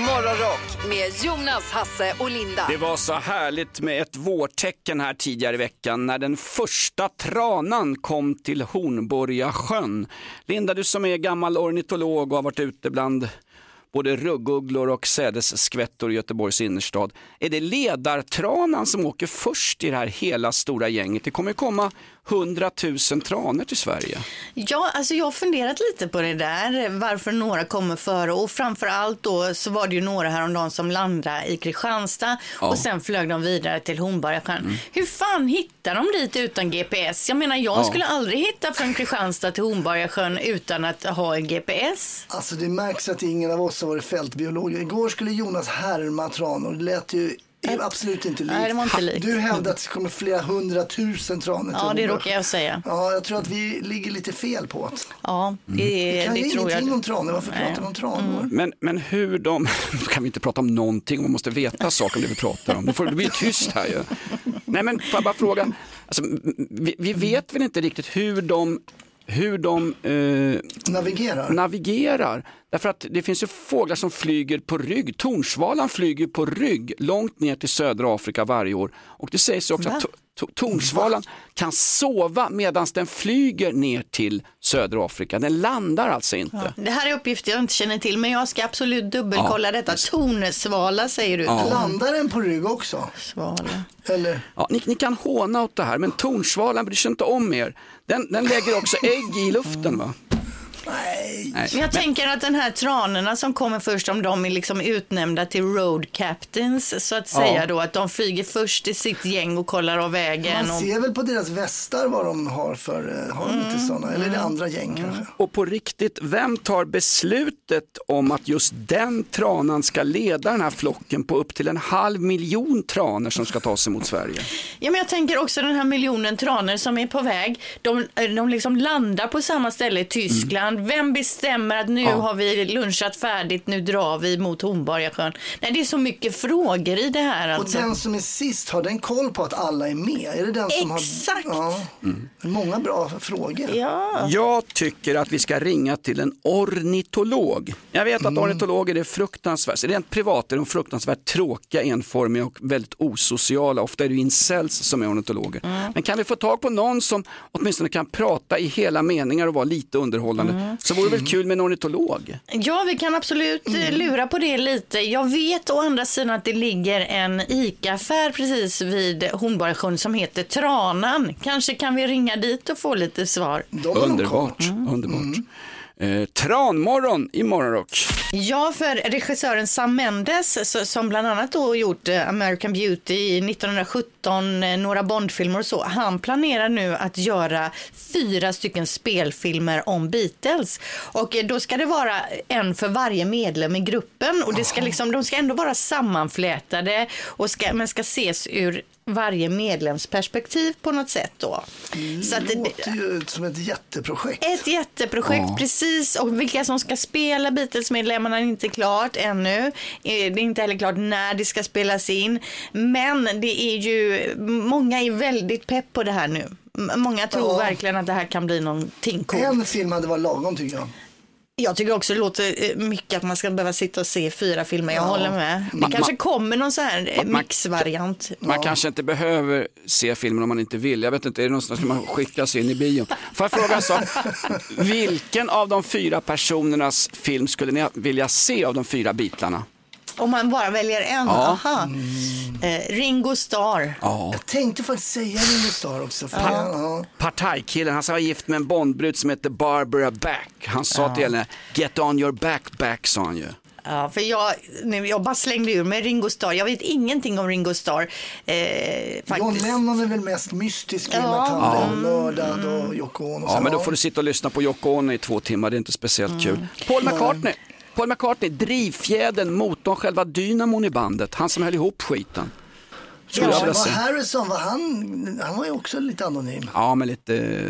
Morgonrock med Jonas, Hasse och Linda. Det var så härligt med ett vårtecken här tidigare i veckan när den första tranan kom till Hornborga sjön. Linda, du som är gammal ornitolog och har varit ute bland både ruggugglor och sädesskvättor i Göteborgs innerstad. Är det ledartranan som åker först i det här hela stora gänget? Det kommer komma 100 000 tranor till Sverige. Ja, alltså jag har funderat lite på det där, varför några kommer före och framför allt då så var det ju några häromdagen som landade i Kristianstad Ja. och sen flög de vidare till Hornborgasjön. Mm. Hur fan hittar de dit utan GPS? Jag menar, jag Ja. skulle aldrig hitta från Kristianstad till Hornborgasjön utan att ha en GPS. Alltså det märks att ingen av oss har varit fältbiologer. Igår skulle Jonas härma tranor. Det lät ju absolut inte likt. Nej, det var inte likt. Du hävdar att det kommer flera hundratusen tranor till Ja, det råkar jag säga. Ja, jag tror att vi ligger lite fel på det. Ja, det, Vi kan det tror ingenting jag. om tranor. Varför pratar vi om tranor? Men, men hur de, kan vi inte prata om någonting, man måste veta saker om det vi pratar om. Nu får det bli tyst här ju. Nej men får jag bara fråga, alltså, vi, vi vet väl inte riktigt hur de, hur de eh, Navigerar. navigerar. Därför att det finns ju fåglar som flyger på rygg. Tornsvalan flyger på rygg långt ner till södra Afrika varje år. Och det sägs ju också att to- to- tornsvalan kan sova medan den flyger ner till södra Afrika. Den landar alltså inte. Det här är uppgifter jag inte känner till, men jag ska absolut dubbelkolla Ja, detta. Tornesvala säger du. Landar den på rygg också? Tornsvala. Eller? Ja, ni, ni kan håna åt det här, men tornsvalan bryr sig inte om er. Den, den lägger också ägg i luften. va? Nej. Nej. Men jag tänker att den här tranorna som kommer först, om de är liksom utnämnda till road captains, så att säga då, att de flyger först i sitt gäng och kollar av vägen. Man Och... ser väl på deras västar vad de har för, eh, har de inte sådana? Eller är det andra gäng kanske? Och på riktigt, vem tar beslutet om att just den tranan ska leda den här flocken på upp till en halv miljon tranor som ska ta sig mot Sverige? Ja, men jag tänker också den här miljonen tranor som är på väg. De, de liksom landar på samma ställe i Tyskland. Vem bestämmer att nu Ja. har vi lunchat färdigt, nu drar vi mot Hornborgasjön? Nej, det är så mycket frågor i det här. Och Alltså. den som är sist, har den koll på att alla är med? Är det den som Exakt. har... Ja. Många bra frågor. Ja. Jag tycker att vi ska ringa till en ornitolog. Jag vet att ornitologer är fruktansvärt, rent privat är de fruktansvärt tråkiga, enformiga och väldigt osociala. Ofta är det incels som är ornitologer. Men kan vi få tag på någon som åtminstone kan prata i hela meningar och vara lite underhållande så vore det väl kul med en ornitolog. Ja, vi kan absolut eh, lura på det lite. Jag vet å andra sidan att det ligger en ICA-affär precis vid Hornborgasjön som heter Tranan. Kanske kan vi ringa dit och få lite svar. Koll. Underbart, underbart. Eh, tranmorgon i Morgonrock. Ja, för regissören Sam Mendes som bland annat då gjort eh, American Beauty i 1917, eh, några Bondfilmer och så. Han planerar nu att göra fyra stycken spelfilmer om Beatles. Och då ska det vara en för varje medlem i gruppen och det ska liksom, de ska ändå vara sammanflätade och ska, men ska ses ur varje medlems perspektiv på något sätt då. Så att Det det, låter ju som ett jätteprojekt. ett jätteprojekt, precis. Och vilka som ska spela Beatles-medlemmarna är inte klart ännu. Eh, Det är inte heller klart när det ska spelas in. Men det är ju, många är väldigt pepp på det här nu. Många tror Ja. verkligen att det här kan bli någonting coolt. En film hade varit lagom tycker jag. Jag tycker också det låter eh, mycket att man ska behöva sitta och se fyra filmer. Jag Ja. håller med. Det Man- kanske man- kommer någon sån här eh, man- mixvariant. Man kanske inte behöver se filmen om man inte vill. Jag vet inte, är det någonstans som man skickas in i bion? Får jag fråga en sak? Vilken av de fyra personernas film skulle ni vilja se av de fyra bitarna? Om man bara väljer en. Ja. Aha. Eh, Ringo Starr. Ja. Jag tänkte faktiskt säga Ringo Starr också. För ja. Ja. Partajkillen, han var gift med en Bondbrud som heter Barbara Back. Han sa till henne, get on your back back sa han ju. Ja, för jag, nu, jag bara slängde ur mig Ringo Starr. Jag vet ingenting om Ringo Starr. Eh, John. Lennon är väl mest mystisk i och med Ja. att han blev mördad och Yoko Ono. Ja, men då får du sitta och lyssna på Yoko Ono i två timmar, det är inte speciellt kul. Paul McCartney, Paul McCartney, drivfjädern, motorn, själva dynamon i bandet, han som höll ihop skiten skulle jag Ja, säga. Harrison, var han, han var ju också lite anonym. Ja, men lite,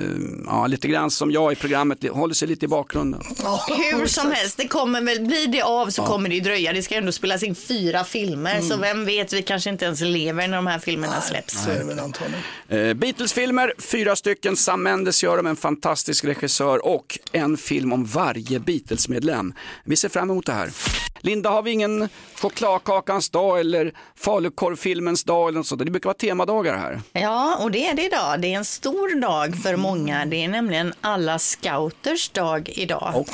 ja, lite grann som jag i programmet, håller sig lite i bakgrunden. Ja, Hur som helst, det kommer väl, blir det av så kommer det dröja. Det ska ändå spelas in fyra filmer, så vem vet, vi kanske inte ens lever när de här filmerna släpps. Väl antagligen. Eh, Beatles-filmer, fyra stycken. Sam Mendes gör dem, en fantastisk regissör och en film om varje Beatles-medlem. Vi ser fram emot det här. Linda, har vi ingen chokladkakans dag eller falukorvfilmens dag eller något sånt? Det brukar vara temadagar här. Ja, och det är det idag. Det är en stor dag för många. Det är nämligen alla scouters dag idag.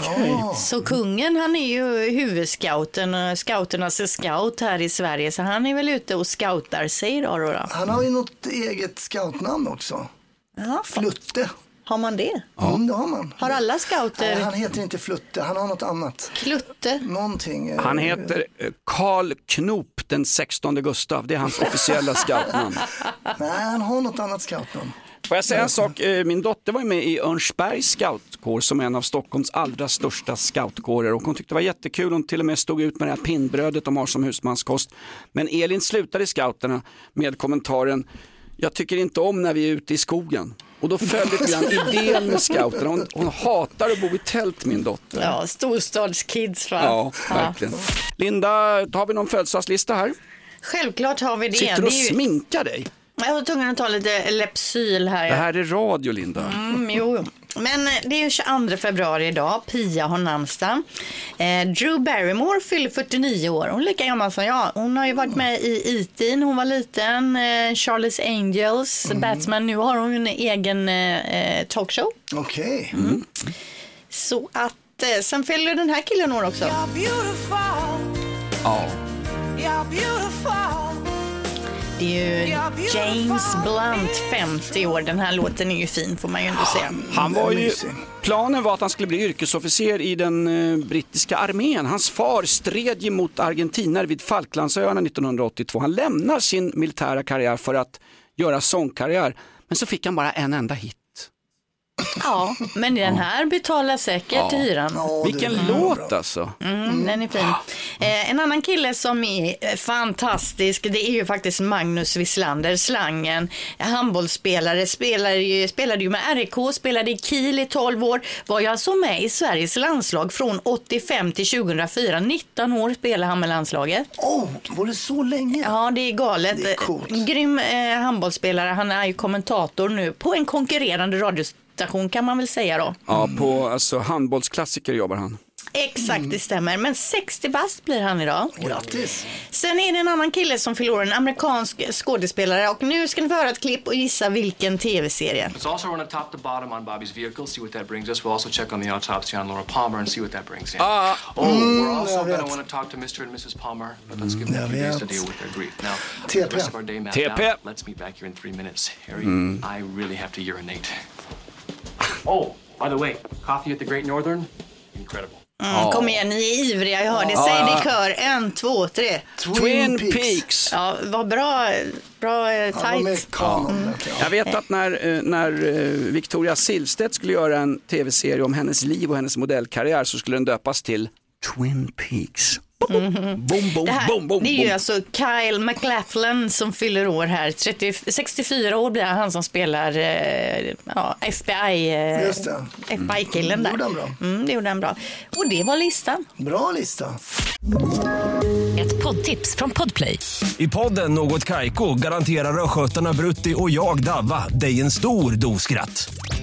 Så kungen, han är ju huvudscouten, och scouternas scout här i Sverige, så han är väl ute och scoutar sig idag då. då. Han har ju något eget scoutnamn också. Ja, Flutte. Har man det? Mm, det har man. Har alla Nej, scouter han heter inte Flutte, han har något annat. klutte? Någonting. eh, Han heter eh, Karl Knop den 16 Gustav, det är hans officiella scoutnamn. Nej, han har något annat scoutnamn. Får jag säga en sak? Eh, Min dotter var med i Örnsbergs scoutkår som är en av Stockholms allra största scoutkårer och hon tyckte det var jättekul. Hon till och med stod ut med det här pinnbrödet de har som husmanskost. Men Elin slutade i scouterna med kommentaren jag tycker inte om när vi är ute i skogen. Och då föll lite grann idén med scouterna. Hon, hon hatar att bo i tält min dotter. Ja, storstadskids va? Ja, verkligen. Linda, har vi någon födelsedagslista här? Självklart har vi det. Sitter du och ju... sminkar dig? Jag var tvungen att ta lite Lepsyl här. Det här är radio Linda. Mm, jo. Men eh, det är ju 22 februari idag. Pia har namnsdag. Eh, Drew Barrymore fyller 49 år. Hon är lika gammal som jag. Hon har ju varit med i E.T. när hon var liten. Eh, Charlie's Angels, Batman. Nu har hon en egen eh, eh, talkshow. Okej. Så att eh, sen fyller den här killen år också. Ja. Det är ju James Blunt, 50 år. Den här låten är ju fin får man ju ändå säga. Han var ju, planen var att han skulle bli yrkesofficer i den eh, brittiska armén. Hans far stred ju mot argentinare vid Falklandsöarna 1982. Han lämnar sin militära karriär för att göra sångkarriär. Men så fick han bara en enda hit. Ja, men den här betalar säkert hyran. Ja, Vilken låt alltså. Mm, den är fin. Eh, en annan kille som är fantastisk, det är ju faktiskt Magnus Wislander, slangen. Handbollsspelare, spelade ju, spelade ju med RIK, spelade i Kiel i 12 år. Var ju alltså med i Sveriges landslag från 85 till 2004. 19 år spelade han med landslaget. Oh, var det så länge? Ja, det är galet. Det är coolt. Grym eh, handbollsspelare. Han är ju kommentator nu på en konkurrerande radiostation kan man väl säga då. Ja, på alltså, handbollsklassiker jobbar han. Exakt, det stämmer. Men 60 bast blir han idag. Grattis. Sen är det en annan kille som förlorar, en amerikansk skådespelare. Och nu ska ni få höra ett klipp och gissa vilken tv-serie. Let's also run a top to bottom on Bobby's vehicle, see what that brings us. We'll also check on the autopsy on Laura Palmer and see what that brings in. oh, we're also jag going to vet. talk to Mr. and Mrs. Palmer, but let's give them a few days to deal with their grief. Now, TP. the rest of our day mapped TP. out. Let's meet back here in three minutes. Harry, I really have to urinate. Oh, by the way, coffee at the Great Northern? Incredible. Mm, Kom igen, ni är ivriga, jag hör det. Säg det i kör. En, två, tre. Twin Peaks. Ja, vad bra, bra eh, tajt. kanon. vet jag. Jag vet att när, eh, när eh, Victoria Silvstedt skulle göra en tv-serie om hennes liv och hennes modellkarriär så skulle den döpas till Twin Peaks. Boom, boom, Det, här, boom, boom, det är ju boom. alltså Kyle MacLachlan som fyller år här. 30, 64 år blir han, han som spelar eh, ja, FBI, eh, Just det. FBI-killen där. gjorde han bra. Mm, det gjorde han bra. Och det var listan. Bra lista. Ett poddtips från Podplay. I podden Något Kaiko garanterar östgötarna Brutti och jag, Davva, dig en stor dos skratt.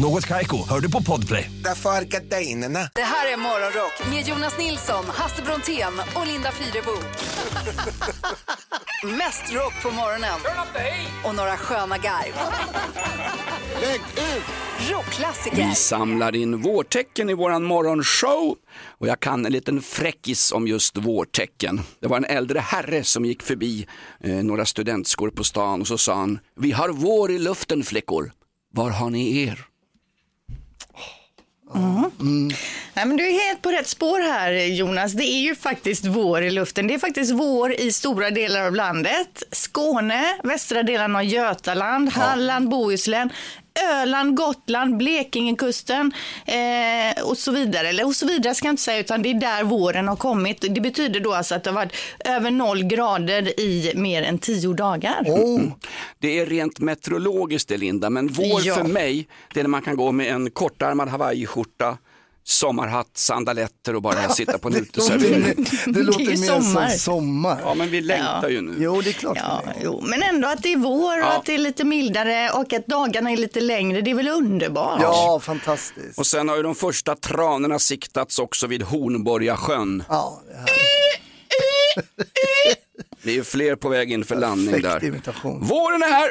Något Kaiko, hör du på Podplay. Därför är gardinerna. Det här är Morgonrock med Jonas Nilsson, Hasse Brontén och Linda Fyrebo. Mest rock på morgonen och några sköna garv. Rockklassiker. Vi samlar in vårtecken i våran morgonshow och jag kan en liten fräckis om just vårtecken. Det var en äldre herre som gick förbi eh, några studentskor på stan och så sa han Vi har vår i luften flickor. Var har ni er? Mm. Nej, men du är helt på rätt spår här Jonas. Det är ju faktiskt vår i luften. Det är faktiskt vår i stora delar av landet. Skåne, västra delen av Götaland, Halland, Bohuslän. Öland, Gotland, Blekingekusten eh, och så vidare. Eller och så vidare ska jag inte säga, utan det är där våren har kommit. Det betyder då alltså att det har varit över noll grader i mer än tio dagar. Mm. Det är rent meteorologiskt det Linda, men vår Ja. för mig, det är när man kan gå med en kortärmad hawaiiskjorta, sommarhatt, sandaletter och bara sitta på en uteservering. Det låter Det är mer sommar. som sommar. Ja, men vi längtar ju nu. Jo, det är klart. Ja, jo, men ändå att det är vår och Ja. att det är lite mildare och att dagarna är lite längre. Det är väl underbart? Ja, fantastiskt. Och sen har ju de första tranorna siktats också vid Hornborgasjön. Ja, det är ju fler på väg in för landning där. imitation. Våren är här!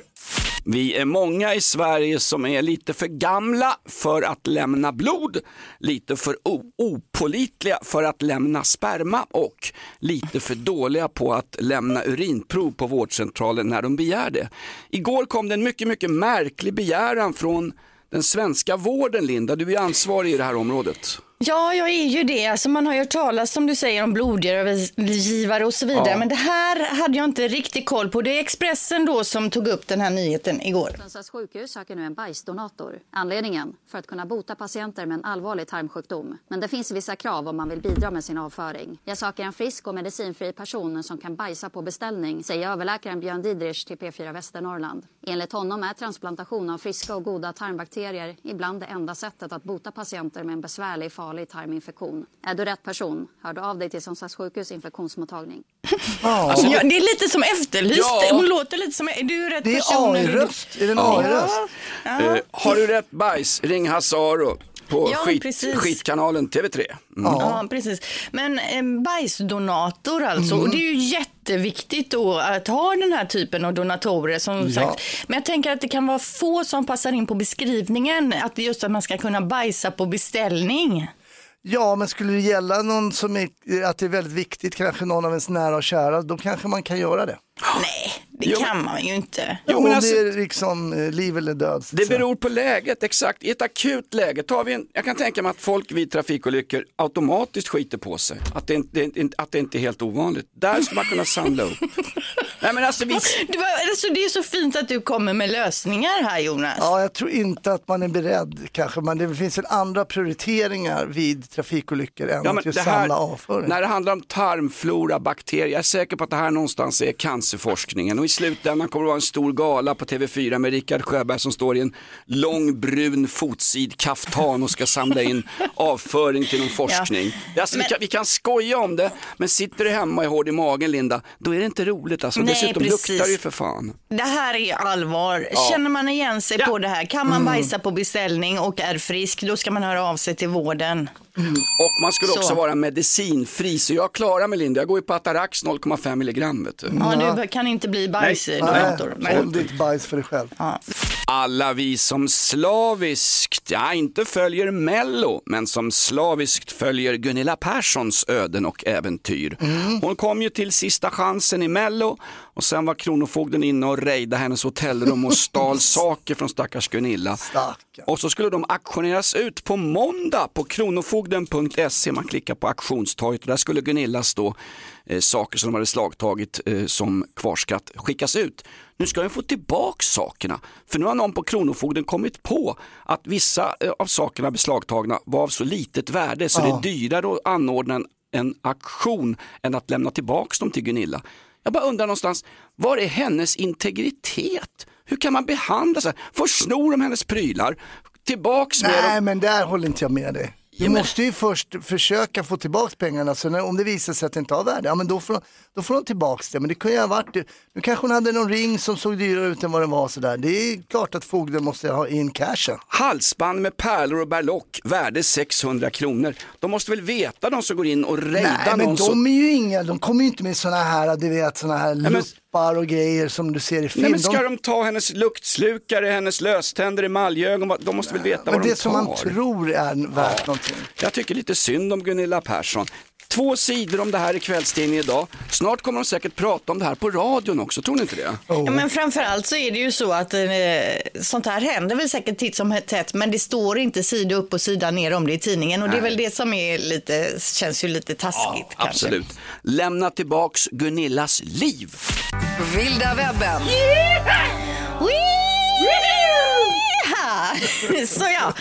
Vi är många i Sverige som är lite för gamla för att lämna blod, lite för opolitliga opålitliga för att lämna sperma och lite för dåliga på att lämna urinprov på vårdcentralen när de begär det. Igår kom det en mycket, mycket märklig begäran från den svenska vården, Linda. Du är ansvarig i det här området. Ja, jag är ju det. Alltså man har ju hört talas som du säger om blodgivare och så vidare. Ja. Men det här hade jag inte riktigt koll på. Det är Expressen då som tog upp den här nyheten igår. Sundsvalls sjukhus söker nu en bajsdonator. Anledningen? För att kunna bota patienter med en allvarlig tarmsjukdom. Men det finns vissa krav om man vill bidra med sin avföring. Jag söker en frisk och medicinfri person som kan bajsa på beställning, säger överläkaren Björn Didrich till P4 Västernorrland. Enligt honom är transplantation av friska och goda tarmbakterier ibland det enda sättet att bota patienter med en besvärlig farlig tarminfektion. Är du rätt person? Hör du av dig till Sundsvalls sjukhus infektionsmottagning. Alltså, ja, det är lite som efterlyst. Ja. Hon låter lite som... Är du rätt Det är person? AI-röst. Är det en Ja. AI-röst? Ja. Eh, har du rätt bajs, ring Hasse Aro på Ja, skit, precis. skitkanalen TV3. Mm. Ja, precis. Men en bajsdonator alltså. Och det är ju jätteviktigt då att ha den här typen av donatorer som Ja. sagt. Men jag tänker att det kan vara få som passar in på beskrivningen. Att det är just att man ska kunna bajsa på beställning. Ja, men skulle det gälla någon som är, att det är väldigt viktigt, kanske någon av ens nära och kära, då kanske man kan göra det. Nej, det Jo. kan man ju inte. Jo, men alltså- det är liksom eh, liv eller död. Det säga. beror på läget, exakt. I ett akut läge tar vi en, jag kan tänka mig att folk vid trafikolyckor automatiskt skiter på sig. Att det, inte, det- att det inte är helt ovanligt. Där ska man kunna samla upp. Nej men alltså vi, Det, var, alltså, det är så fint att du kommer med lösningar här Jonas. Ja, jag tror inte att man är beredd kanske, men det finns väl andra prioriteringar vid trafikolyckor än ja, att just här, samla avföring. när det handlar om tarmflora, bakterier, jag är säker på att det här någonstans är cancerforskningen och i slutändan kommer det vara en stor gala på TV4 med Rickard Sjöberg som står i en lång brun fotsid kaftan och ska samla in avföring till någon forskning. Alltså, vi, Men- kan, vi kan skoja om det, men sitter du hemma och är hård i magen Linda, då är det inte roligt alltså. Nej, Dessutom precis. luktar det ju för fan. Det här är allvar. Känner man igen sig på det här, kan man bajsa på beställning och är frisk, då ska man höra av sig till vården. Och man skulle Så. också vara medicinfri, så jag klarar mig Linda, jag går ju på Atarax 0,5 milligram. Vet du. Ja, du kan inte bli bajsdonator. Nej, håll ditt bajs för dig själv. Alla vi som slaviskt, ja inte följer Mello, men som slaviskt följer Gunilla Perssons öden och äventyr. Hon kom ju till sista chansen i Mello och sen var Kronofogden inne och rejdade hennes hotellrum och stal saker från stackars Gunilla. Och så skulle de auktioneras ut på måndag på kronofogden.se. Man klickar på auktionstorget och där skulle Gunilla stå eh, saker som de hade slagtagit eh, som kvarskatt skickas ut. Nu ska de få tillbaka sakerna. För nu har någon på Kronofogden kommit på att vissa eh, av sakerna beslagtagna var av så litet värde så det är dyrare att anordna en, en auktion än att lämna tillbaka dem till Gunilla. Jag bara undrar någonstans, var är hennes integritet? Hur kan man behandla så här? Först snor de hennes prylar, tillbaks med Nej, dem. men där håller inte jag med dig. Du Ja, men- måste ju först försöka få tillbaka pengarna, så när, om det visar sig att det inte har värde, ja men då får, de- då får de tillbaka det. Men det kunde ju ha varit, nu kanske hon hade någon ring som såg dyrare ut än vad den var sådär. Det är klart att fogden måste ha in cashen. Halsband med pärlor och berlock, värde 600 kronor. De måste väl veta de som går in och rejdar Nej, men någon de som... är ju inga, de kommer ju inte med sådana här, du vet, sådana här men- luppar och grejer som du ser i film. Nej, men ska de, de ta hennes luktslukare, hennes löständer, emaljögon? De måste väl veta men vad det de som tar. man tror är värt någonting. Jag tycker lite synd om Gunilla Persson. Två sidor om det här i kvällstidningen idag. Snart kommer de säkert prata om det här på radion också, tror ni inte det? Ja, men framförallt så är det ju så att eh, sånt här händer väl säkert titt som tätt, men det står inte sida upp och sida ner om det i tidningen och det är Nej. väl det som är lite, känns ju lite taskigt. kanske. Absolut. Lämna tillbaks Gunillas liv. Vilda webben. Jaha. Så ja,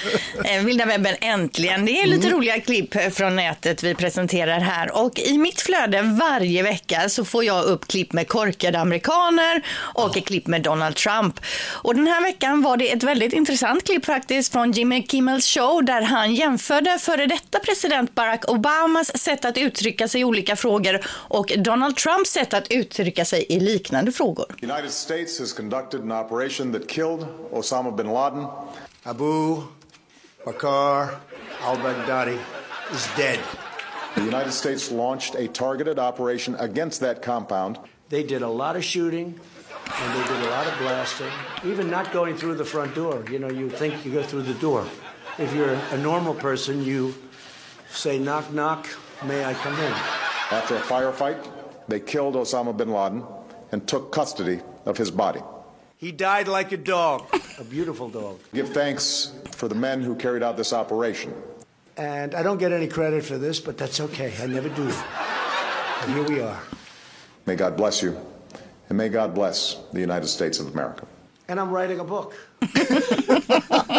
eh, vilda webben äntligen. Det är lite roliga klipp från nätet vi presenterar här och i mitt flöde varje vecka så får jag upp klipp med korkade amerikaner och ett klipp med Donald Trump. Och den här veckan var det ett väldigt intressant klipp faktiskt från Jimmy Kimmels show där han jämförde före detta president Barack Obamas sätt att uttrycka sig i olika frågor och Donald Trumps sätt att uttrycka sig i liknande frågor. The United States has conducted an operation that killed Osama bin Laden. Abu Bakr al-Baghdadi is dead. The United States launched a targeted operation against that compound. They did a lot of shooting and they did a lot of blasting, even not going through the front door. You know, you think you go through the door. If you're a normal person, you say, knock, knock, may I come in? After a firefight, they killed Osama bin Laden and took custody of his body. He died like a dog, a beautiful dog. Give thanks for the men who carried out this operation. And I don't get any credit for this, but that's okay. I never do. And here we are. May God bless you, and may God bless the United States of America. And I'm writing a book.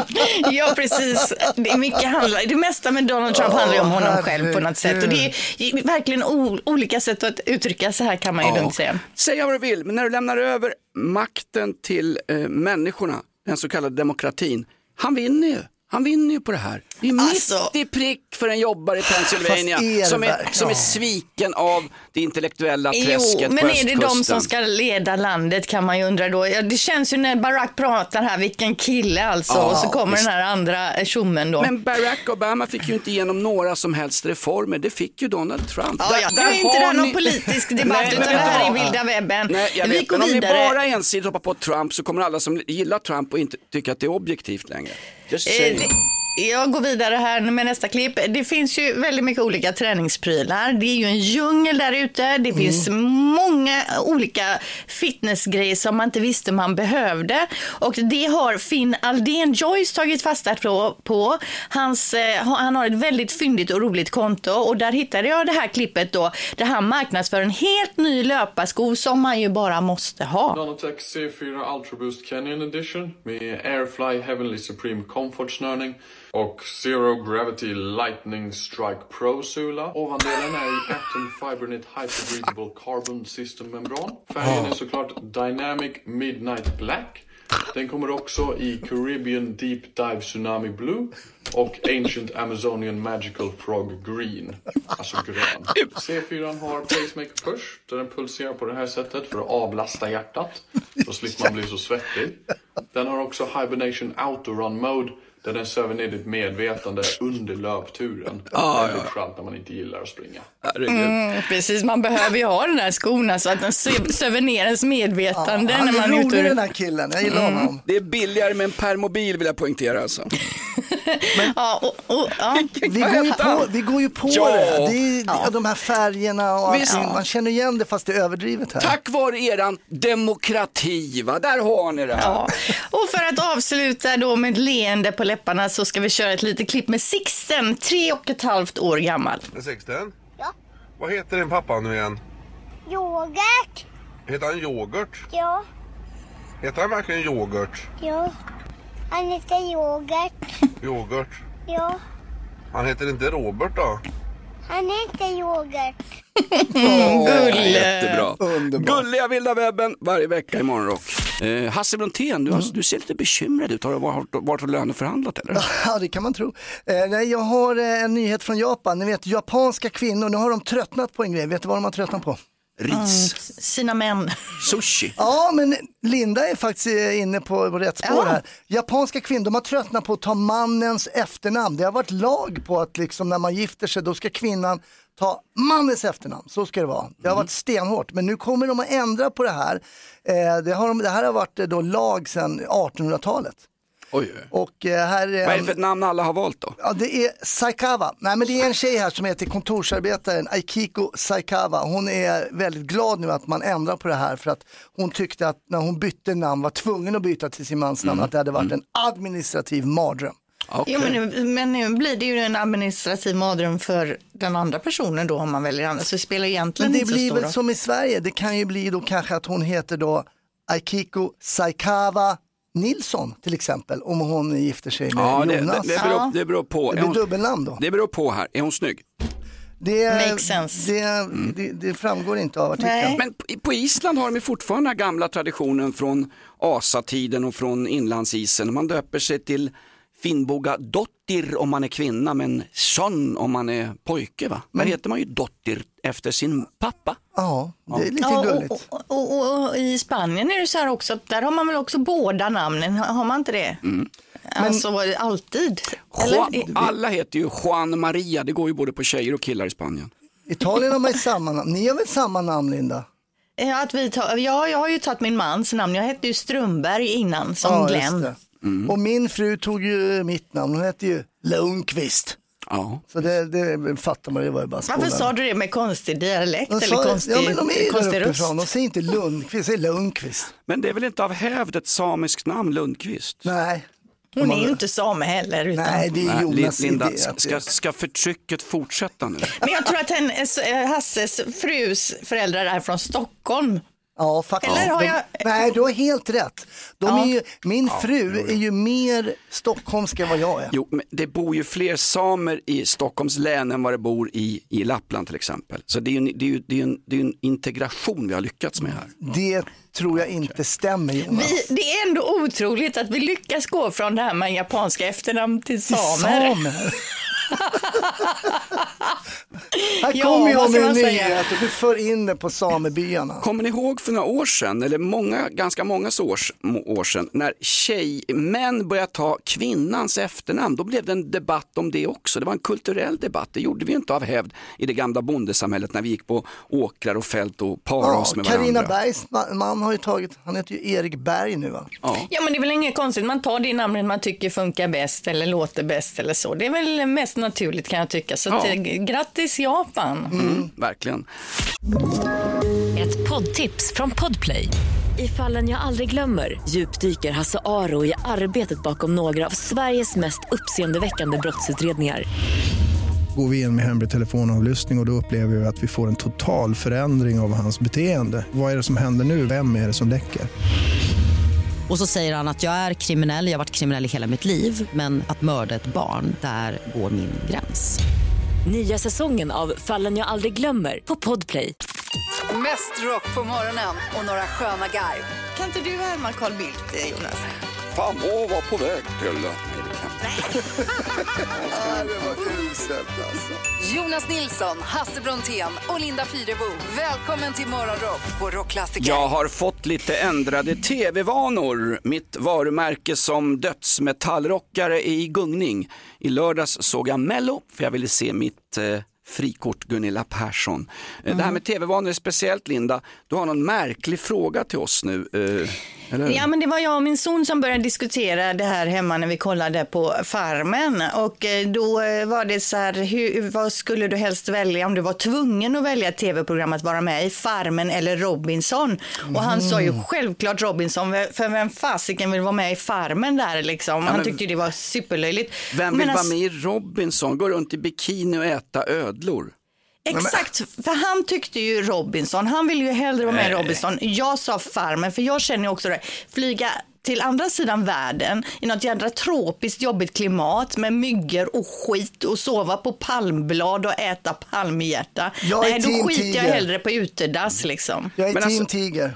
Ja, precis. Det, är mycket handlar, det mesta med Donald Trump handlar ju om honom själv på något sätt. Och det är verkligen olika sätt att uttrycka sig här kan man ju lugnt säga. Säga vad du vill, men när du lämnar över makten till eh, människorna, den så kallade demokratin, han vinner ju. Han vinner ju på det här. Det är mitt i prick för en jobbare i Pennsylvania är som är, som är sviken av det intellektuella träsket Jo, men på är det de som ska leda landet kan man ju undra då. Ja, det känns ju när Barack pratar här, vilken kille alltså. Ja, och så kommer visst. den här andra tjommen då. Men Barack Obama fick ju inte igenom några som helst reformer, det fick ju Donald Trump. Ja, ja, nu är inte det här någon politisk debatt, Nej, utan det här är vilda webben. Nej, jag Vi vet, går men om ni vidare. bara ensidigt hoppar på Trump så kommer alla som gillar Trump och inte tycka att det är objektivt längre. Just Eh, saying. det- Jag går vidare här med nästa klipp. Det finns ju väldigt mycket olika träningsprylar. Det är ju en djungel där ute. Det finns många olika fitnessgrejer som man inte visste man behövde. Och det har Finn Aldén Joyce tagit fasta på. på. Hans, eh, han har ett väldigt fyndigt och roligt konto och där hittade jag det här klippet då där han marknadsför en helt ny löparsko som man ju bara måste ha. Nanotech C4 Ultra Boost Canyon Edition med Airfly Heavenly Supreme Comfort-snörning och Zero Gravity Lightning Strike Pro-sula. Ovandelen är i Atom Fibernit Hyper-Breathable Carbon System-membran. Färgen är såklart Dynamic Midnight Black. Den kommer också i Caribbean Deep Dive Tsunami Blue och Ancient Amazonian Magical Frog Green. Alltså grön. C4 har Pacemaker Push där den pulserar på det här sättet för att avlasta hjärtat. Då slipper man bli så svettig. Den har också Hibernation Autorun Mode där den söver ner ditt medvetande under löpturen. Ah, Väldigt skönt när man inte gillar att springa. Mm, precis, man behöver ju ha den här skorna så att den sö- söver ner ens medvetande han när är man är rolig ur- den här killen, jag gillar honom. Det är billigare med en permobil vill jag poängtera alltså. Ja, och, och, ja. Vi går, ju på, vi går ju på Ja. det. det är, ja. De här färgerna och Visst. allting. Man känner igen det fast det är överdrivet här. Tack vare eran demokrati, va? där har ni det. här. Ja. Och för att avsluta då med ett leende på läpparna så ska vi köra ett litet klipp med Sixten, tre och ett halvt år gammal. Sixten? Ja? Vad heter din pappa nu igen? Yoghurt. Heter han yoghurt? Ja. Heter han verkligen yoghurt? Ja. Han heter yoghurt. Yoghurt? Ja. Han heter inte Robert då? Han heter yoghurt. Gulle. Jättebra. Gulliga vilda webben varje vecka i Morgonrock. Eh, Hasse Brontén, du, har, du ser lite bekymrad ut. Har du varit, varit och löneförhandlat eller? Ja, det kan man tro. Eh, nej, jag har eh, en nyhet från Japan. Ni vet, japanska kvinnor, nu har de tröttnat på en grej. Vet du vad de har tröttnat på? Ris. Sina män. Sushi. Ja, men Linda är faktiskt eh, inne på rätt spår Ja. här. Japanska kvinnor, de har tröttnat på att ta mannens efternamn. Det har varit lag på att liksom när man gifter sig, då ska kvinnan ta mannens efternamn. Så ska det vara. Det har varit stenhårt, men nu kommer de att ändra på det här. Eh, det, har de, det här har varit eh, då lag sedan 1800-talet. Oj. Och eh, här är Vad är det för ett namn alla har valt då? Ja, det är Saikawa. Nej, men det är en tjej här som heter kontorsarbetaren Aikiko Saikawa. Hon är väldigt glad nu att man ändrar på det här för att hon tyckte att när hon bytte namn, var tvungen att byta till sin mans namn, att det hade varit en administrativ mardröm. Jo, men, nu, men nu blir det ju en administrativ mardröm för den andra personen då om man väljer annat. Så det spelar egentligen Men det inte så blir stor väl roll. som i Sverige, det kan ju bli då kanske att hon heter då Aikiko Saikawa Nilsson till exempel, om hon gifter sig med Ja, det, det, Jonas. det, beror, det beror på. Det Är blir dubbelnamn då. Det beror på här. Är hon snygg? Det, Makes sense. Det, det, det framgår inte av artikeln. Men på- Island har de fortfarande den gamla traditionen från asatiden och från inlandsisen. Man döper sig till Finnboga Dottir om man är kvinna men son om man är pojke. Va? Men heter man ju Dottir efter sin pappa. Ja, det är lite Ja, gulligt. och, och, och, och i Spanien är det så här också att där har man väl också båda namnen, har man inte det? Alltså alltid? Juan, alla heter ju Juan Maria, det går ju både på tjejer och killar i Spanien. Italien har man ju samma namn. Ni har väl samma namn Linda? Ja, att vi tar, ja, jag har ju tagit min mans namn. Jag hette ju Strömberg innan, som Ja, just Glenn. Det. Och min fru tog ju mitt namn, hon hette ju Lundqvist. Ja. Så det, det fattar man, det var ju bara Varför sa du det med konstig dialekt De eller sa- konstig, ja, men de är konstig uppifrån, de säger inte Lundqvist, de säger Lundqvist. Men det är väl inte av hävd ett samiskt namn, Lundqvist? Nej. Hon är ju inte same heller. Utan... Nej, det är Nej, Jonas Linda, idé. ska, ska förtrycket fortsätta nu? Men jag tror att hennes, Hasses frus föräldrar är från Stockholm. Ja, faktiskt. Eller har De- jag- Nej, du har helt rätt. De Ja. är ju, min fru är ju mer stockholmsk än vad jag är. Jo, men det bor ju fler samer i Stockholms län än vad det bor i, i Lappland till exempel. Så det är ju en, det är ju, det är en, det är en integration vi har lyckats med här. Det tror jag inte stämmer Jonas. Vi, det är ändå otroligt att vi lyckas gå från det här med japanska efternamn till Till samer. Här Ja, kommer jag med en man säga? nyhet och du för in det på samebyarna. Kommer ni ihåg för några år sedan, eller många, ganska många års, år sedan, när tjejmän började ta kvinnans efternamn, då blev det en debatt om det också. Det var en kulturell debatt, det gjorde vi inte av hävd i det gamla bondesamhället när vi gick på åkrar och fält och parade Ja, oss med Carina varandra. Bergs ma- man har ju tagit, han heter ju Erik Berg nu va? Ja. Ja, men det är väl inget konstigt. Man tar det namnet man tycker funkar bäst eller låter bäst eller så. Det är väl mest naturligt kan jag tycka. Så att, Ja. eh, grattis Japan. Mm, verkligen. Ett poddtips från Podplay. I fallen jag aldrig glömmer djupdyker Hasse Aro i arbetet bakom några av Sveriges mest uppseendeväckande brottsutredningar. Går vi in med hemlig telefonavlyssning och, och då upplever vi att vi får en total förändring av hans beteende. Vad är det som händer nu? Vem är det som läcker? Och så säger han att jag är kriminell, jag har varit kriminell i hela mitt liv men att mörda ett barn, där går min gräns. Nya säsongen av Fallen jag aldrig glömmer på Podplay. Mest rock på morgonen och några sköna garv. Kan inte du härma Carl Bildt, eh, Jonas? Fan, åh, var på väg till... Nej, det var uselt alltså. Jonas Nilsson, Hasse Brontén och Linda Fyrebo. Välkommen till Morgonrock på Rockklassiker. Jag har fått lite ändrade tv-vanor. Mitt varumärke som dödsmetallrockare är i gungning. I lördags såg jag Mello för jag ville se mitt eh, frikort Gunilla Persson. Eh, Det här med tv-vanor är speciellt Linda. Du har någon märklig fråga till oss nu. Eh, eller? Ja, men det var jag och min son som började diskutera det här hemma när vi kollade på Farmen. Och eh, då eh, var det så här, hur, vad skulle du helst välja om du var tvungen att välja ett tv-program att vara med i? Farmen eller Robinson? Och han sa ju självklart Robinson, för vem fasiken vill vara med i Farmen där liksom? Han men- tyckte ju det var superlöjligt. Vem vill Men vara med i Robinson? Gå runt i bikini och äta ödlor? Exakt, för han tyckte ju Robinson, han ville ju hellre vara med i. Robinson. Jag sa Farmen, för jag känner ju också det, flyga till andra sidan världen i något jädra tropiskt jobbigt klimat med myggor och skit och sova på palmblad och äta palmhjärta. Jag är Nej, team då skiter jag hellre på utedass liksom. Jag är Men team alltså- Tiger.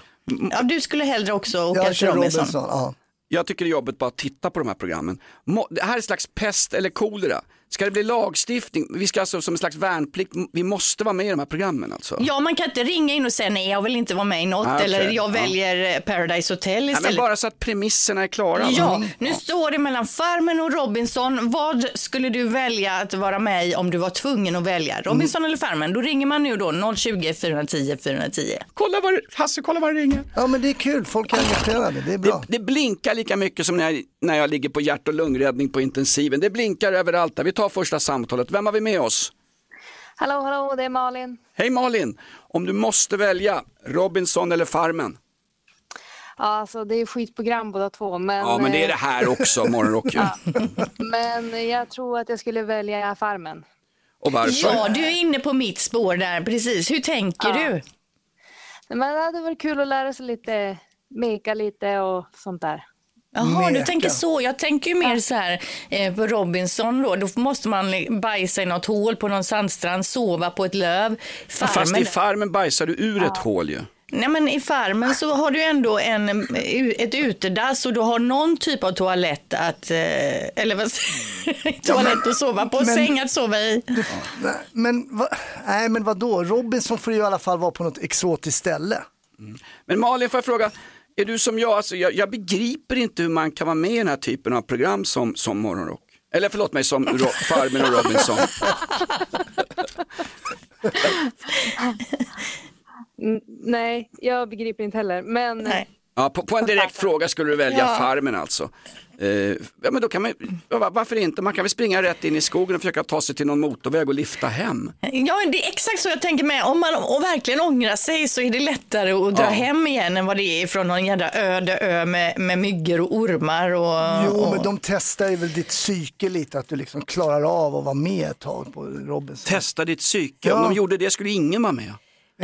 Ja, du skulle hellre också åka Jag till kör Robinson. Robinson. Ja. Jag tycker det är jobbigt bara att titta på de här programmen. Må- Det här är slags pest eller kolera. Ska det bli lagstiftning? Vi ska alltså som en slags värnplikt, vi måste vara med i de här programmen alltså. Ja, man kan inte ringa in och säga nej, jag vill inte vara med i något Ah, okej. eller jag Ja. väljer eh, Paradise Hotel Nej, istället. men bara så att premisserna är klara. Ja, nu står det mellan Farmen och Robinson. Vad skulle du välja att vara med i om du var tvungen att välja? Robinson eller Farmen? Då ringer man nu då 020 410 410. Kolla vad, Hasse, kolla vad det ringer. ja, men det är kul. Folk är engagerade. Det är bra. Det, det blinkar lika mycket som när jag när jag ligger på hjärt och lungräddning på intensiven. Det blinkar överallt där. Vi tar första samtalet. Vem har vi med oss? Hallå, hallå, det är Malin. Hej Malin! Om du måste välja, Robinson eller Farmen? Ja, alltså det är skitprogram båda två, men... Ja, men det är det eh, här också, Morgonrock. ju. Men jag tror att jag skulle välja Farmen. Och varför? Ja, du är inne på mitt spår där, precis. Hur tänker Ja. du? Men det hade varit kul att lära sig lite, meka lite och sånt där. Jaha, du tänker så. Jag tänker ju mer så här eh, på Robinson då. Då måste man bajsa i något hål på någon sandstrand, sova på ett löv. Ja, Fast i Farmen bajsar du ur ett hål ju. Nej men i farmen så har du ändå en, eh, ett utedass och du har någon typ av toalett att, eh, eller vad toalett att sova på, men- säng att sova i. Nej, men, va, nej men vadå, Robinson får ju i alla fall vara på något exotiskt ställe. Men Malin, får jag fråga, är du som jag, alltså, jag, jag begriper inte hur man kan vara med i den här typen av program som, som Morgonrock. Eller förlåt mig, som Ro- Farmen och Robinson. N- nej, jag begriper inte heller. Men Ja, på, på en direkt fråga skulle du välja Ja. Farmen alltså. Eh, ja, men då kan man, varför inte? Man kan väl springa rätt in i skogen och försöka ta sig till någon motorväg och lifta hem. Ja, det är exakt så jag tänker med. Om man och verkligen ångrar sig så är det lättare att dra Ja. hem igen än vad det är från någon jävla öde ö med, med myggor och ormar. Och, Jo, och... men de testar ju väl ditt psyke lite, att du liksom klarar av att vara med ett tag på Robinson. Testa ditt psyke, om Ja. de gjorde det skulle ingen vara med.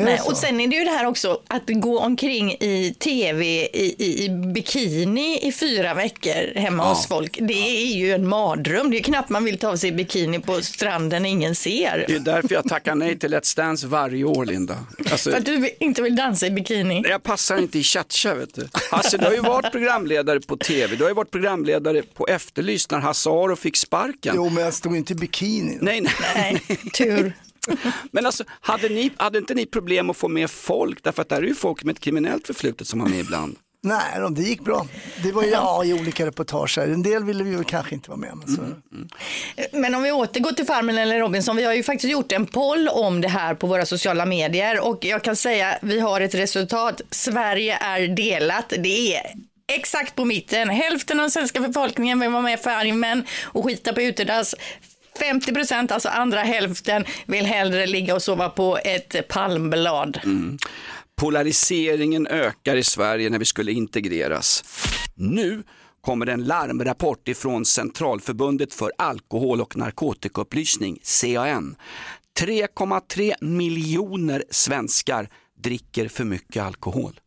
Nej, och sen är det ju det här också att gå omkring i tv i, i, i bikini i fyra veckor hemma Ja. hos folk. Det är ju en mardröm. Det är knappt man vill ta av sig bikini på stranden ingen ser. Det är därför jag tackar nej till Let's Dance varje år, Linda. Alltså, För att du inte vill dansa i bikini. jag passar inte i cha vet du. Hasse, du har ju varit programledare på tv, du har ju varit programledare på Efterlyst när Hasse Aro fick sparken. Jo, men jag stod inte i bikini. Nej, nej. nej. Tur. Men alltså, hade, ni, hade inte ni problem att få med folk? Därför att där är ju folk med ett kriminellt förflutet som var med ibland. Nej, de- det gick bra. Det var ju ja, i olika reportage. En del ville vi ju kanske inte vara med. Men så. Men om vi återgår till Farmen eller Robinson, vi har ju faktiskt gjort en poll om det här på våra sociala medier och jag kan säga vi har ett resultat. Sverige är delat. Det är exakt på mitten. Hälften av den svenska befolkningen vill vara med i Farmen och skita på utedass. 50 procent, alltså andra hälften, vill hellre ligga och sova på ett palmblad. Mm. Polariseringen ökar i Sverige när vi skulle integreras. Nu kommer en larmrapport ifrån Centralförbundet för alkohol och narkotikaupplysning, CAN. 3,3 miljoner svenskar dricker för mycket alkohol.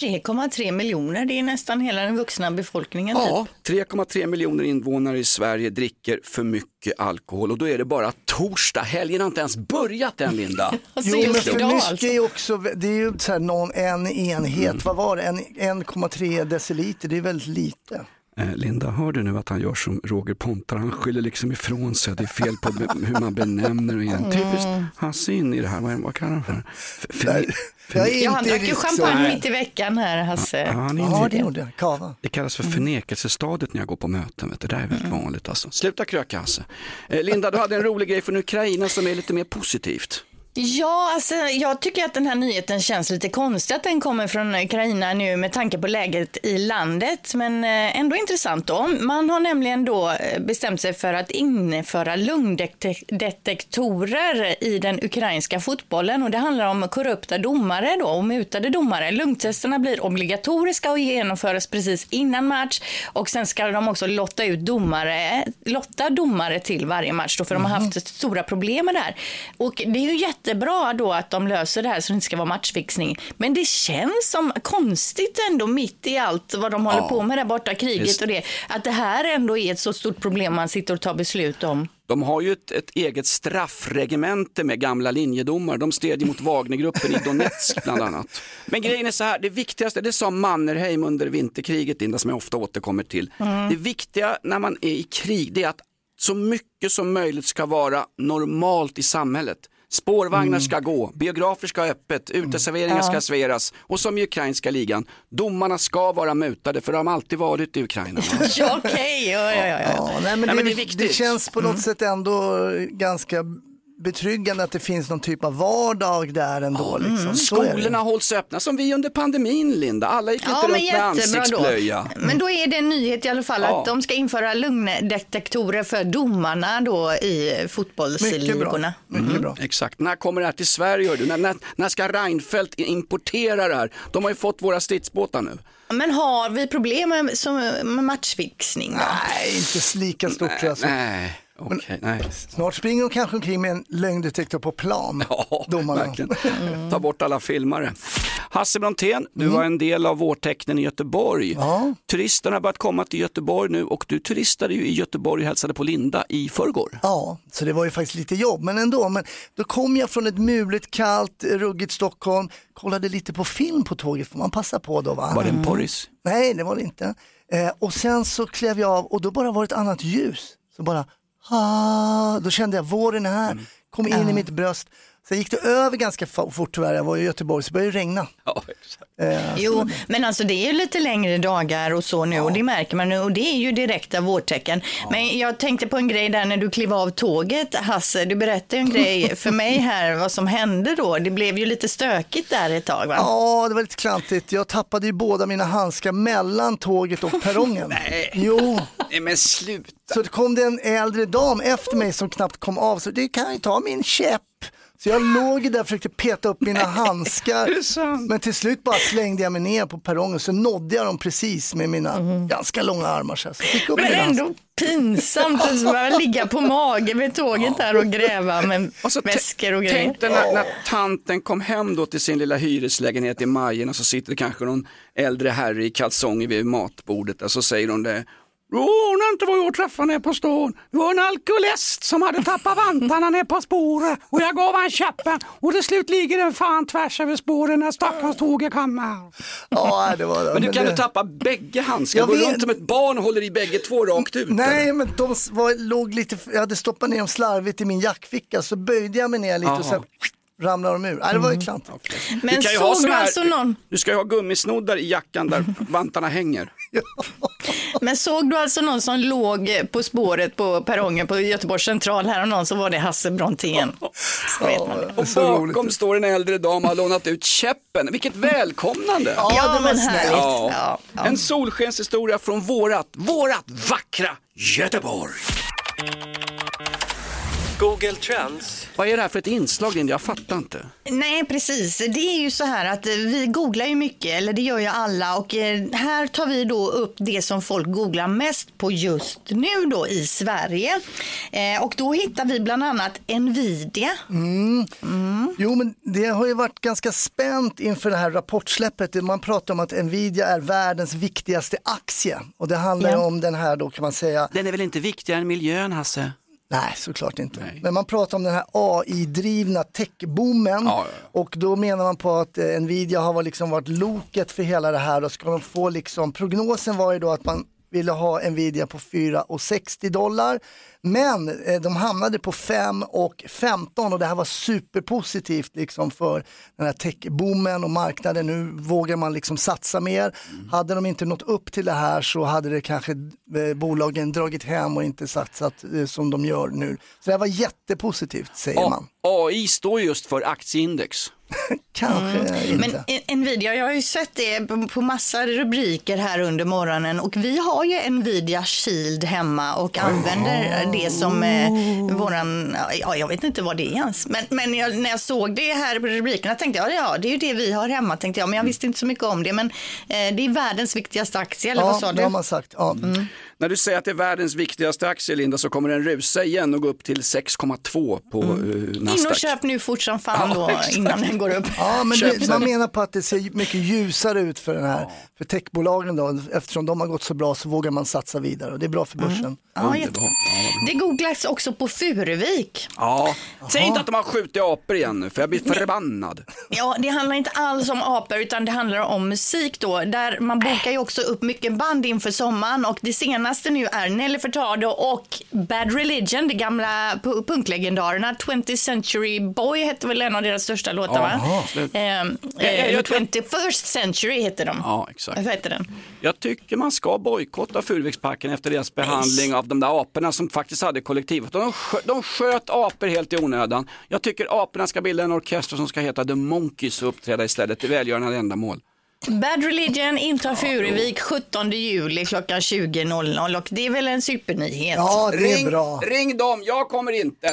3,3 miljoner, det är nästan hela den vuxna befolkningen. Ja, Typ. 3,3 miljoner invånare i Sverige dricker för mycket alkohol och då är det bara torsdag. Helgen har inte ens börjat än Linda. Jo, men för mycket är också, det är ju så här någon, en enhet, Mm. vad var det, En- 1,3 deciliter, det är väldigt lite. Eh, Linda, hör du nu att han gör som Roger Pontare? Han skyller liksom ifrån sig. Det är fel på hur man benämner igen. Mm. Typiskt Hasse in i det här. Vad, vad kallar han för? för, för, för Ja, han drack ju champagne mitt i veckan här, Hasse. Ja, han är Ja, det gjorde jag. Kava. Det kallas för förnekelsestadiet när jag går på möten. Vet du. Det där är väldigt vanligt alltså. Sluta kröka Hasse. Eh, Linda, du hade en rolig grej från Ukraina som är lite mer positivt. Ja, alltså, jag tycker att den här nyheten känns lite konstig att den kommer från Ukraina nu med tanke på läget i landet. Men eh, ändå intressant då. Man har nämligen då eh, bestämt sig för att införa lungdetektorer i den ukrainska fotbollen. Och det handlar om korrupta domare då och mutade domare. Lungtesterna blir obligatoriska och genomföras precis innan match. Och sen ska de också lotta ut domare, lotta domare till varje match då, för de har haft stora problem med det här. Och det är ju jättebra då att de löser det här så det inte ska vara matchfixning. Men det känns som konstigt ändå mitt i allt vad de håller Ja. på med där borta, kriget Visst. och det, att det här ändå är ett så stort problem man sitter och tar beslut om. De har ju ett, ett eget straffregemente med gamla linjedomar. De stred mot Wagnergruppen i Donetsk bland annat. Men grejen är så här, det viktigaste, det sa Mannerheim under vinterkriget, Linda, som jag ofta återkommer till. Mm. Det viktiga när man är i krig, det är att så mycket som möjligt ska vara normalt i samhället. Spårvagnar ska gå, biografer ska ha öppet, uteserveringar Ja. ska serveras och som i ukrainska ligan, domarna ska vara mutade för de har alltid varit i Ukraina. Ja, okej, ja, ja, ja. Ja, nej, men Nej, det, men det är det, viktigt. känns på något sätt ändå ganska betryggande att det finns någon typ av vardag där ändå. liksom. Så är det. Skolorna hålls öppna som vi under pandemin Linda. Alla gick inte Ja, runt men med jättebra då. ansiktsblöja. Men då är det en nyhet i alla fall Ja. att de ska införa lugndetektorer för domarna då i fotbollsligorna. Mm. Exakt. När kommer det här till Sverige? hör Du? När, när, när ska Reinfeldt importera det här? De har ju fått våra stridsbåtar nu. Men har vi problem med, som, med matchfixning? Då? Nej, inte lika stort tror jag. Okej. nej. Snart springer de kanske omkring med en lögndetektor på plan. Ja, domarna. verkligen. Ta bort alla filmare. Hasse Brontén, du Mm. var en del av vårtecknen i Göteborg. Turisterna har börjat komma till Göteborg nu och du turistade ju i Göteborg och hälsade på Linda i förrgår. Ja, så det var ju faktiskt lite jobb, men ändå. Men då kom jag från ett muligt, kallt, ruggigt Stockholm, kollade lite på film på tåget, får man passa på då va? Var det en porris? Nej, det var det inte. Eh, och sen så klev jag av och då bara var det ett annat ljus. Så bara, ah, då kände jag våren är här, kom in i mitt bröst. Sen gick det över ganska fort tyvärr, jag var i Göteborg så började det regna. Ja, exakt. Eh, Jo, men alltså det är ju lite längre dagar och så nu och det märker man nu och det är ju direkta vårtecken. Men jag tänkte på en grej där när du klev av tåget, Hasse, du berättade en grej för mig här vad som hände då. Det blev ju lite stökigt där ett tag va? Ja, det var lite klantigt. Jag tappade ju båda mina handskar mellan tåget och perrongen. Nej. Jo. Nej men sluta. Så det kom det en äldre dam efter mig som knappt kom av, så det kan ju ta min käpp. Så jag låg där och försökte peta upp mina handskar. Men till slut bara slängde jag mig ner på perrongen så nådde jag dem precis med mina ganska långa armar. Så jag fick upp Men ändå pinsamt att bara ligga på mage vid tåget där och gräva med väskor och grejer. Tänk dig när, när tanten kom hem då till sin lilla hyreslägenhet i Majen och så sitter det kanske någon äldre herre i kalsonger vid matbordet och så säger hon det. Du anar inte vad jag träffade ner på stan. Det var en alkoholist som hade tappat vantarna ner på spåret och jag gav han käppen och till slut ligger den fan tvärs över spåren när stackarns tåget kommer. Ja, det var det. Men du kan det- väl tappa bägge handskar? Jag Går vet. runt som ett barn och håller i bägge två rakt ut? Nej, men de var, låg lite, jag hade stoppat ner dem slarvigt i min jackficka så böjde jag mig ner lite och Aha. sen ramlade de ur. Nej, det var ju klant. Men du kan ju såg du alltså någon- Du ska ju ha gummisnoddar i jackan där vantarna hänger. Men såg du alltså någon som låg på spåret på perrongen på Göteborgs central här och någon så var det Hasse Brontén. Och bakom står en äldre dam och har lånat ut käppen. Vilket välkomnande! Ja, Ja, det var men snällt. härligt. Ja. En solskenshistoria från vårat, vårat vackra Göteborg. Google Trends. Vad är det här för ett inslag Linda? Jag fattar inte. Nej, precis. Det är ju så här att eh, vi googlar ju mycket, eller det gör ju alla. Och eh, här tar vi då upp det som folk googlar mest på just nu då i Sverige. Eh, och då hittar vi bland annat Nvidia. Mm. Jo, men det har ju varit ganska spänt inför det här rapportsläppet. Man pratar om att Nvidia är världens viktigaste aktie och det handlar Ja. om den här då kan man säga. Den är väl inte viktigare än miljön Hasse? Nej, såklart inte. Men man pratar om den här AI-drivna techboomen. Och då menar man på att eh, Nvidia har varit- liksom varit loket för hela det här. Och ska de få liksom, prognosen var ju då att man ville ha Nvidia på 4,60 dollar. Men eh, de hamnade på 5 och 15 och det här var superpositivt liksom för den här techboomen och marknaden. Nu vågar man liksom satsa mer. Hade de inte nått upp till det här så hade det kanske eh, bolagen dragit hem och inte satsat eh, som de gör nu. Så det här var jättepositivt säger A- man. AI står just för aktieindex. Kanske inte. Men en- Nvidia, jag har ju sett det på- massa rubriker här under morgonen och vi har ju Nvidia Shield hemma och använder det som eh, våran, ja jag vet inte vad det är ens, men, men jag, när jag såg det här på rubrikerna tänkte jag, ja det är ju det vi har hemma tänkte jag, men jag visste inte så mycket om det, men eh, det är världens viktigaste aktie, eller vad sa du? Mm. sagt. Ja. När du säger att det är världens viktigaste aktie Linda så kommer den rusa igen och gå upp till 6,2 på mm. In och Nasdaq. köp nu fort som fan då Ja, exakt. innan den går upp. Ja, men det, man menar på att det ser mycket ljusare ut för den här, för techbolagen då. Eftersom de har gått så bra så vågar man satsa vidare och det är bra för börsen. Ja, jätte- Det googlas också på Furuvik. Ja, säg inte att de har skjutit apor igen nu för jag blir förbannad. Ja, det handlar inte alls om apor utan det handlar om musik då. Där man bokar ju också upp mycket band inför sommaren och det senaste nu är Nelly Furtado och Bad Religion, de gamla pu- punklegendarerna. 20th Century Boy hette väl en av deras största låtar Ja, va? Ehm, Ja, ja, eh, jag- 21st century heter de. Ja, exakt. Vad heter den? Jag tycker man ska bojkotta Furuviksparken efter deras behandling av de där aporna som faktiskt hade kollektivet. De, skö- de sköt apor helt i onödan. Jag tycker aporna ska bilda en orkester som ska heta The Monkeys och uppträda istället till välgörande ändamål. Bad Religion intar Furuvik 17 juli klockan 20.00 och det är väl en supernyhet. ring, Ring dem, jag kommer inte.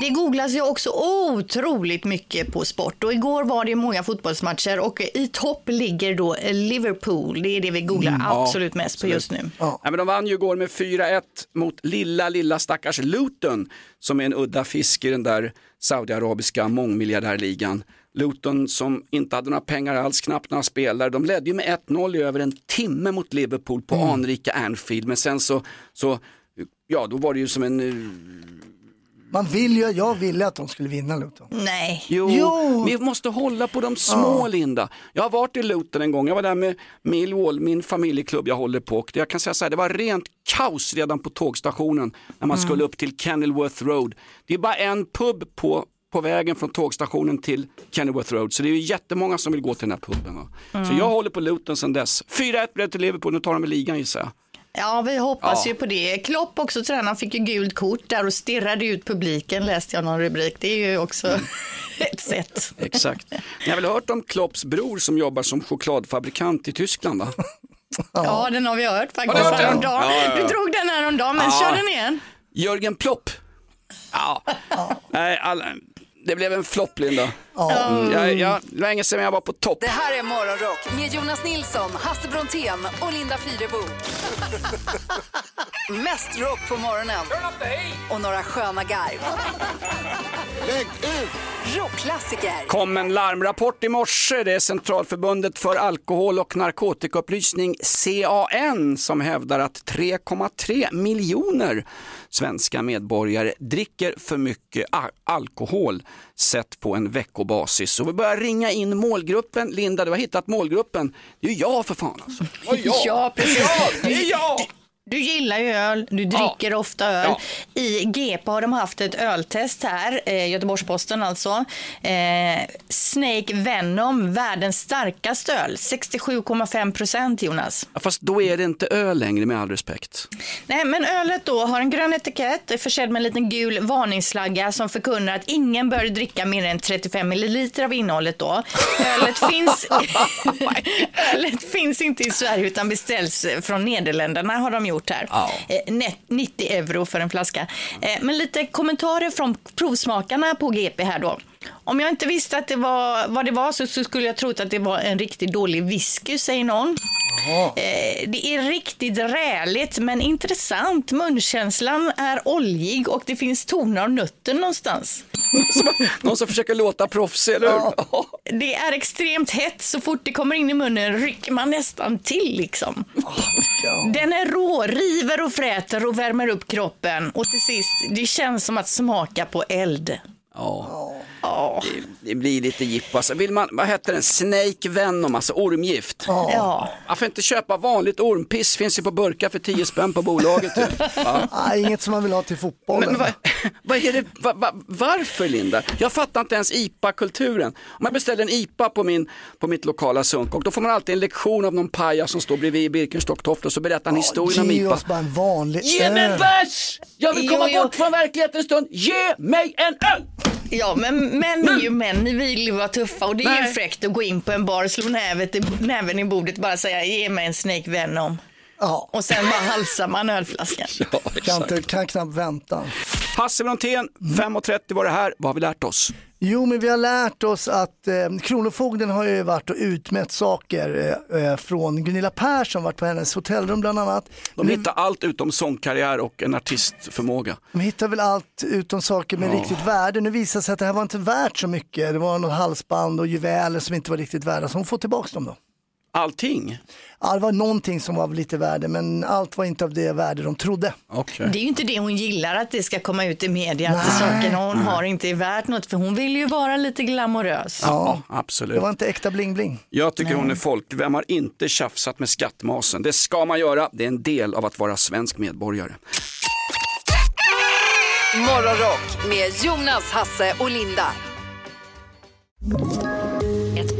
Det googlas ju också otroligt mycket på sport och igår var det många fotbollsmatcher och i topp ligger då Liverpool. Det är det vi googlar Mm, ja, absolut mest på just nu. Nej, men de vann ju igår med 4-1 mot lilla, lilla stackars Luton som är en udda fisk i den där saudiarabiska mångmiljardärligan. Luton som inte hade några pengar alls, knappt några spelare. De ledde ju med 1-0 i över en timme mot Liverpool på anrika Anfield. Men sen så, så, ja då var det ju som en eh, Man vill ju, jag ville att de skulle vinna Luton. Nej. Jo, vi måste hålla på de små Linda. Jag har varit i Luton en gång, jag var där med Millwall, min familjeklubb jag håller på. Och jag kan säga så här, det var rent kaos redan på tågstationen när man skulle upp till Kenilworth Road. Det är bara en pub på, på vägen från tågstationen till Kenilworth Road, så det är ju jättemånga som vill gå till den här puben. Va? Så Mm. jag håller på Luton sedan dess. 4-1 blev det till Liverpool, nu tar de med ligan gissar jag. Ja, vi hoppas Ja. ju på det. Klopp också, tränaren, fick ju gult kort där och stirrade ut publiken, läste jag någon rubrik. Det är ju också ett sätt. Exakt. Ni har väl hört om Klopps bror som jobbar som chokladfabrikant i Tyskland va? Ja, den har vi hört faktiskt hört den? häromdagen. Ja, ja, ja. Du drog den häromdagen, men Ja. kör den igen. Jörgen Plopp. Ja, nej, alla, det blev en flopp Linda. Mm, jag, jag, det var länge sedan jag var på topp. Det här är Morgonrock med Jonas Nilsson, Hasse Brontén och Linda Fyrebo. Mest rock på morgonen och några sköna garv. Rockklassiker. kom en larmrapport i morse. Det är Centralförbundet för alkohol och narkotikaupplysning, CAN, som hävdar att 3,3 miljoner svenska medborgare dricker för mycket alkohol sett på en veckobasis. Och vi börjar ringa in målgruppen. Linda, du har hittat målgruppen. Det är ju jag för fan alltså. Det var jag. Ja, precis. Ja, det är jag. Du gillar ju öl, du dricker ofta öl. I GP har de haft ett öltest här, eh, Göteborgs-Posten alltså. Eh, Snake Venom, världens starkaste öl, 67,5 procent Jonas. Ja, Fast då är det inte öl längre med all respekt. Nej, men ölet då har en grön etikett, är försedd med en liten gul varningsflagga som förkunnar att ingen bör dricka mer än 35 milliliter av innehållet då. Ölet finns, ölet finns inte i Sverige utan beställs från Nederländerna har de gjort här. Eh, net- 90 euro för en flaska. Eh, men lite kommentarer från provsmakarna på GP här då. Om jag inte visste att det var, vad det var så, så skulle jag trott att det var en riktigt dålig whisky, säger någon. Eh, det är riktigt räligt men intressant. Munkänslan är oljig och det finns toner av nötter någonstans. Någon som försöker låta proffsig, eller hur? Det är extremt hett. Så fort det kommer in i munnen rycker man nästan till liksom. Den är rå, river och fräter och värmer upp kroppen. Och till sist, det känns som att smaka på eld. Ja. Det, det blir lite jippo. Alltså, vill man, vad heter den? Snake Venom, alltså ormgift. Ja. Varför inte köpa vanligt ormpiss? Finns ju på burkar för 10 spänn på bolaget. Typ. Ja. Inget som man vill ha till fotbollen. Men, men vad, vad är det, va, va, varför Linda? Jag fattar inte ens IPA-kulturen. Om jag beställer en IPA på, min, på mitt lokala sunkok, då får man alltid en lektion av någon paja som står bredvid i Birkenstock-toft och så berättar han historien om Ge IPA. oss bara en vanlig Ge mig en öl. bärs! Jag vill Jo, komma jo. bort från verkligheten en stund. Ge mig en öl! Ja, men män är ju män. Ni vill ju vara tuffa och det är ju Nej. fräckt att gå in på en bar, slå nävet i, näven i bordet och bara säga ge mig en Snake Venom. Ja. Och sen bara halsar man ölflaskan. Kan, inte, kan knappt vänta. Hasse Brontén, 5.30 var det här. Vad har vi lärt oss? Jo, men vi har lärt oss att eh, Kronofogden har ju varit och utmätt saker eh, eh, från Gunilla Persson, varit på hennes hotellrum bland annat. De Men hittar allt utom sångkarriär och en artistförmåga. De hittar väl allt utom saker med Ja. riktigt värde. Nu visar det sig att det här var inte värt så mycket. Det var något halsband och juveler som inte var riktigt värda, så hon får tillbaka dem då. Allting? Ja, det var någonting som var av lite värde, men allt var inte av det värde de trodde. Okay. Det är ju inte det hon gillar att det ska komma ut i media, att sakerna hon har inte är värt något, för hon vill ju vara lite glamorös. Ja, absolut. Det var inte äkta bling-bling. Jag tycker hon är folk. Vem har inte tjafsat med skattmasen? Det ska man göra. Det är en del av att vara svensk medborgare. Morgonrock med Jonas, Hasse och Linda.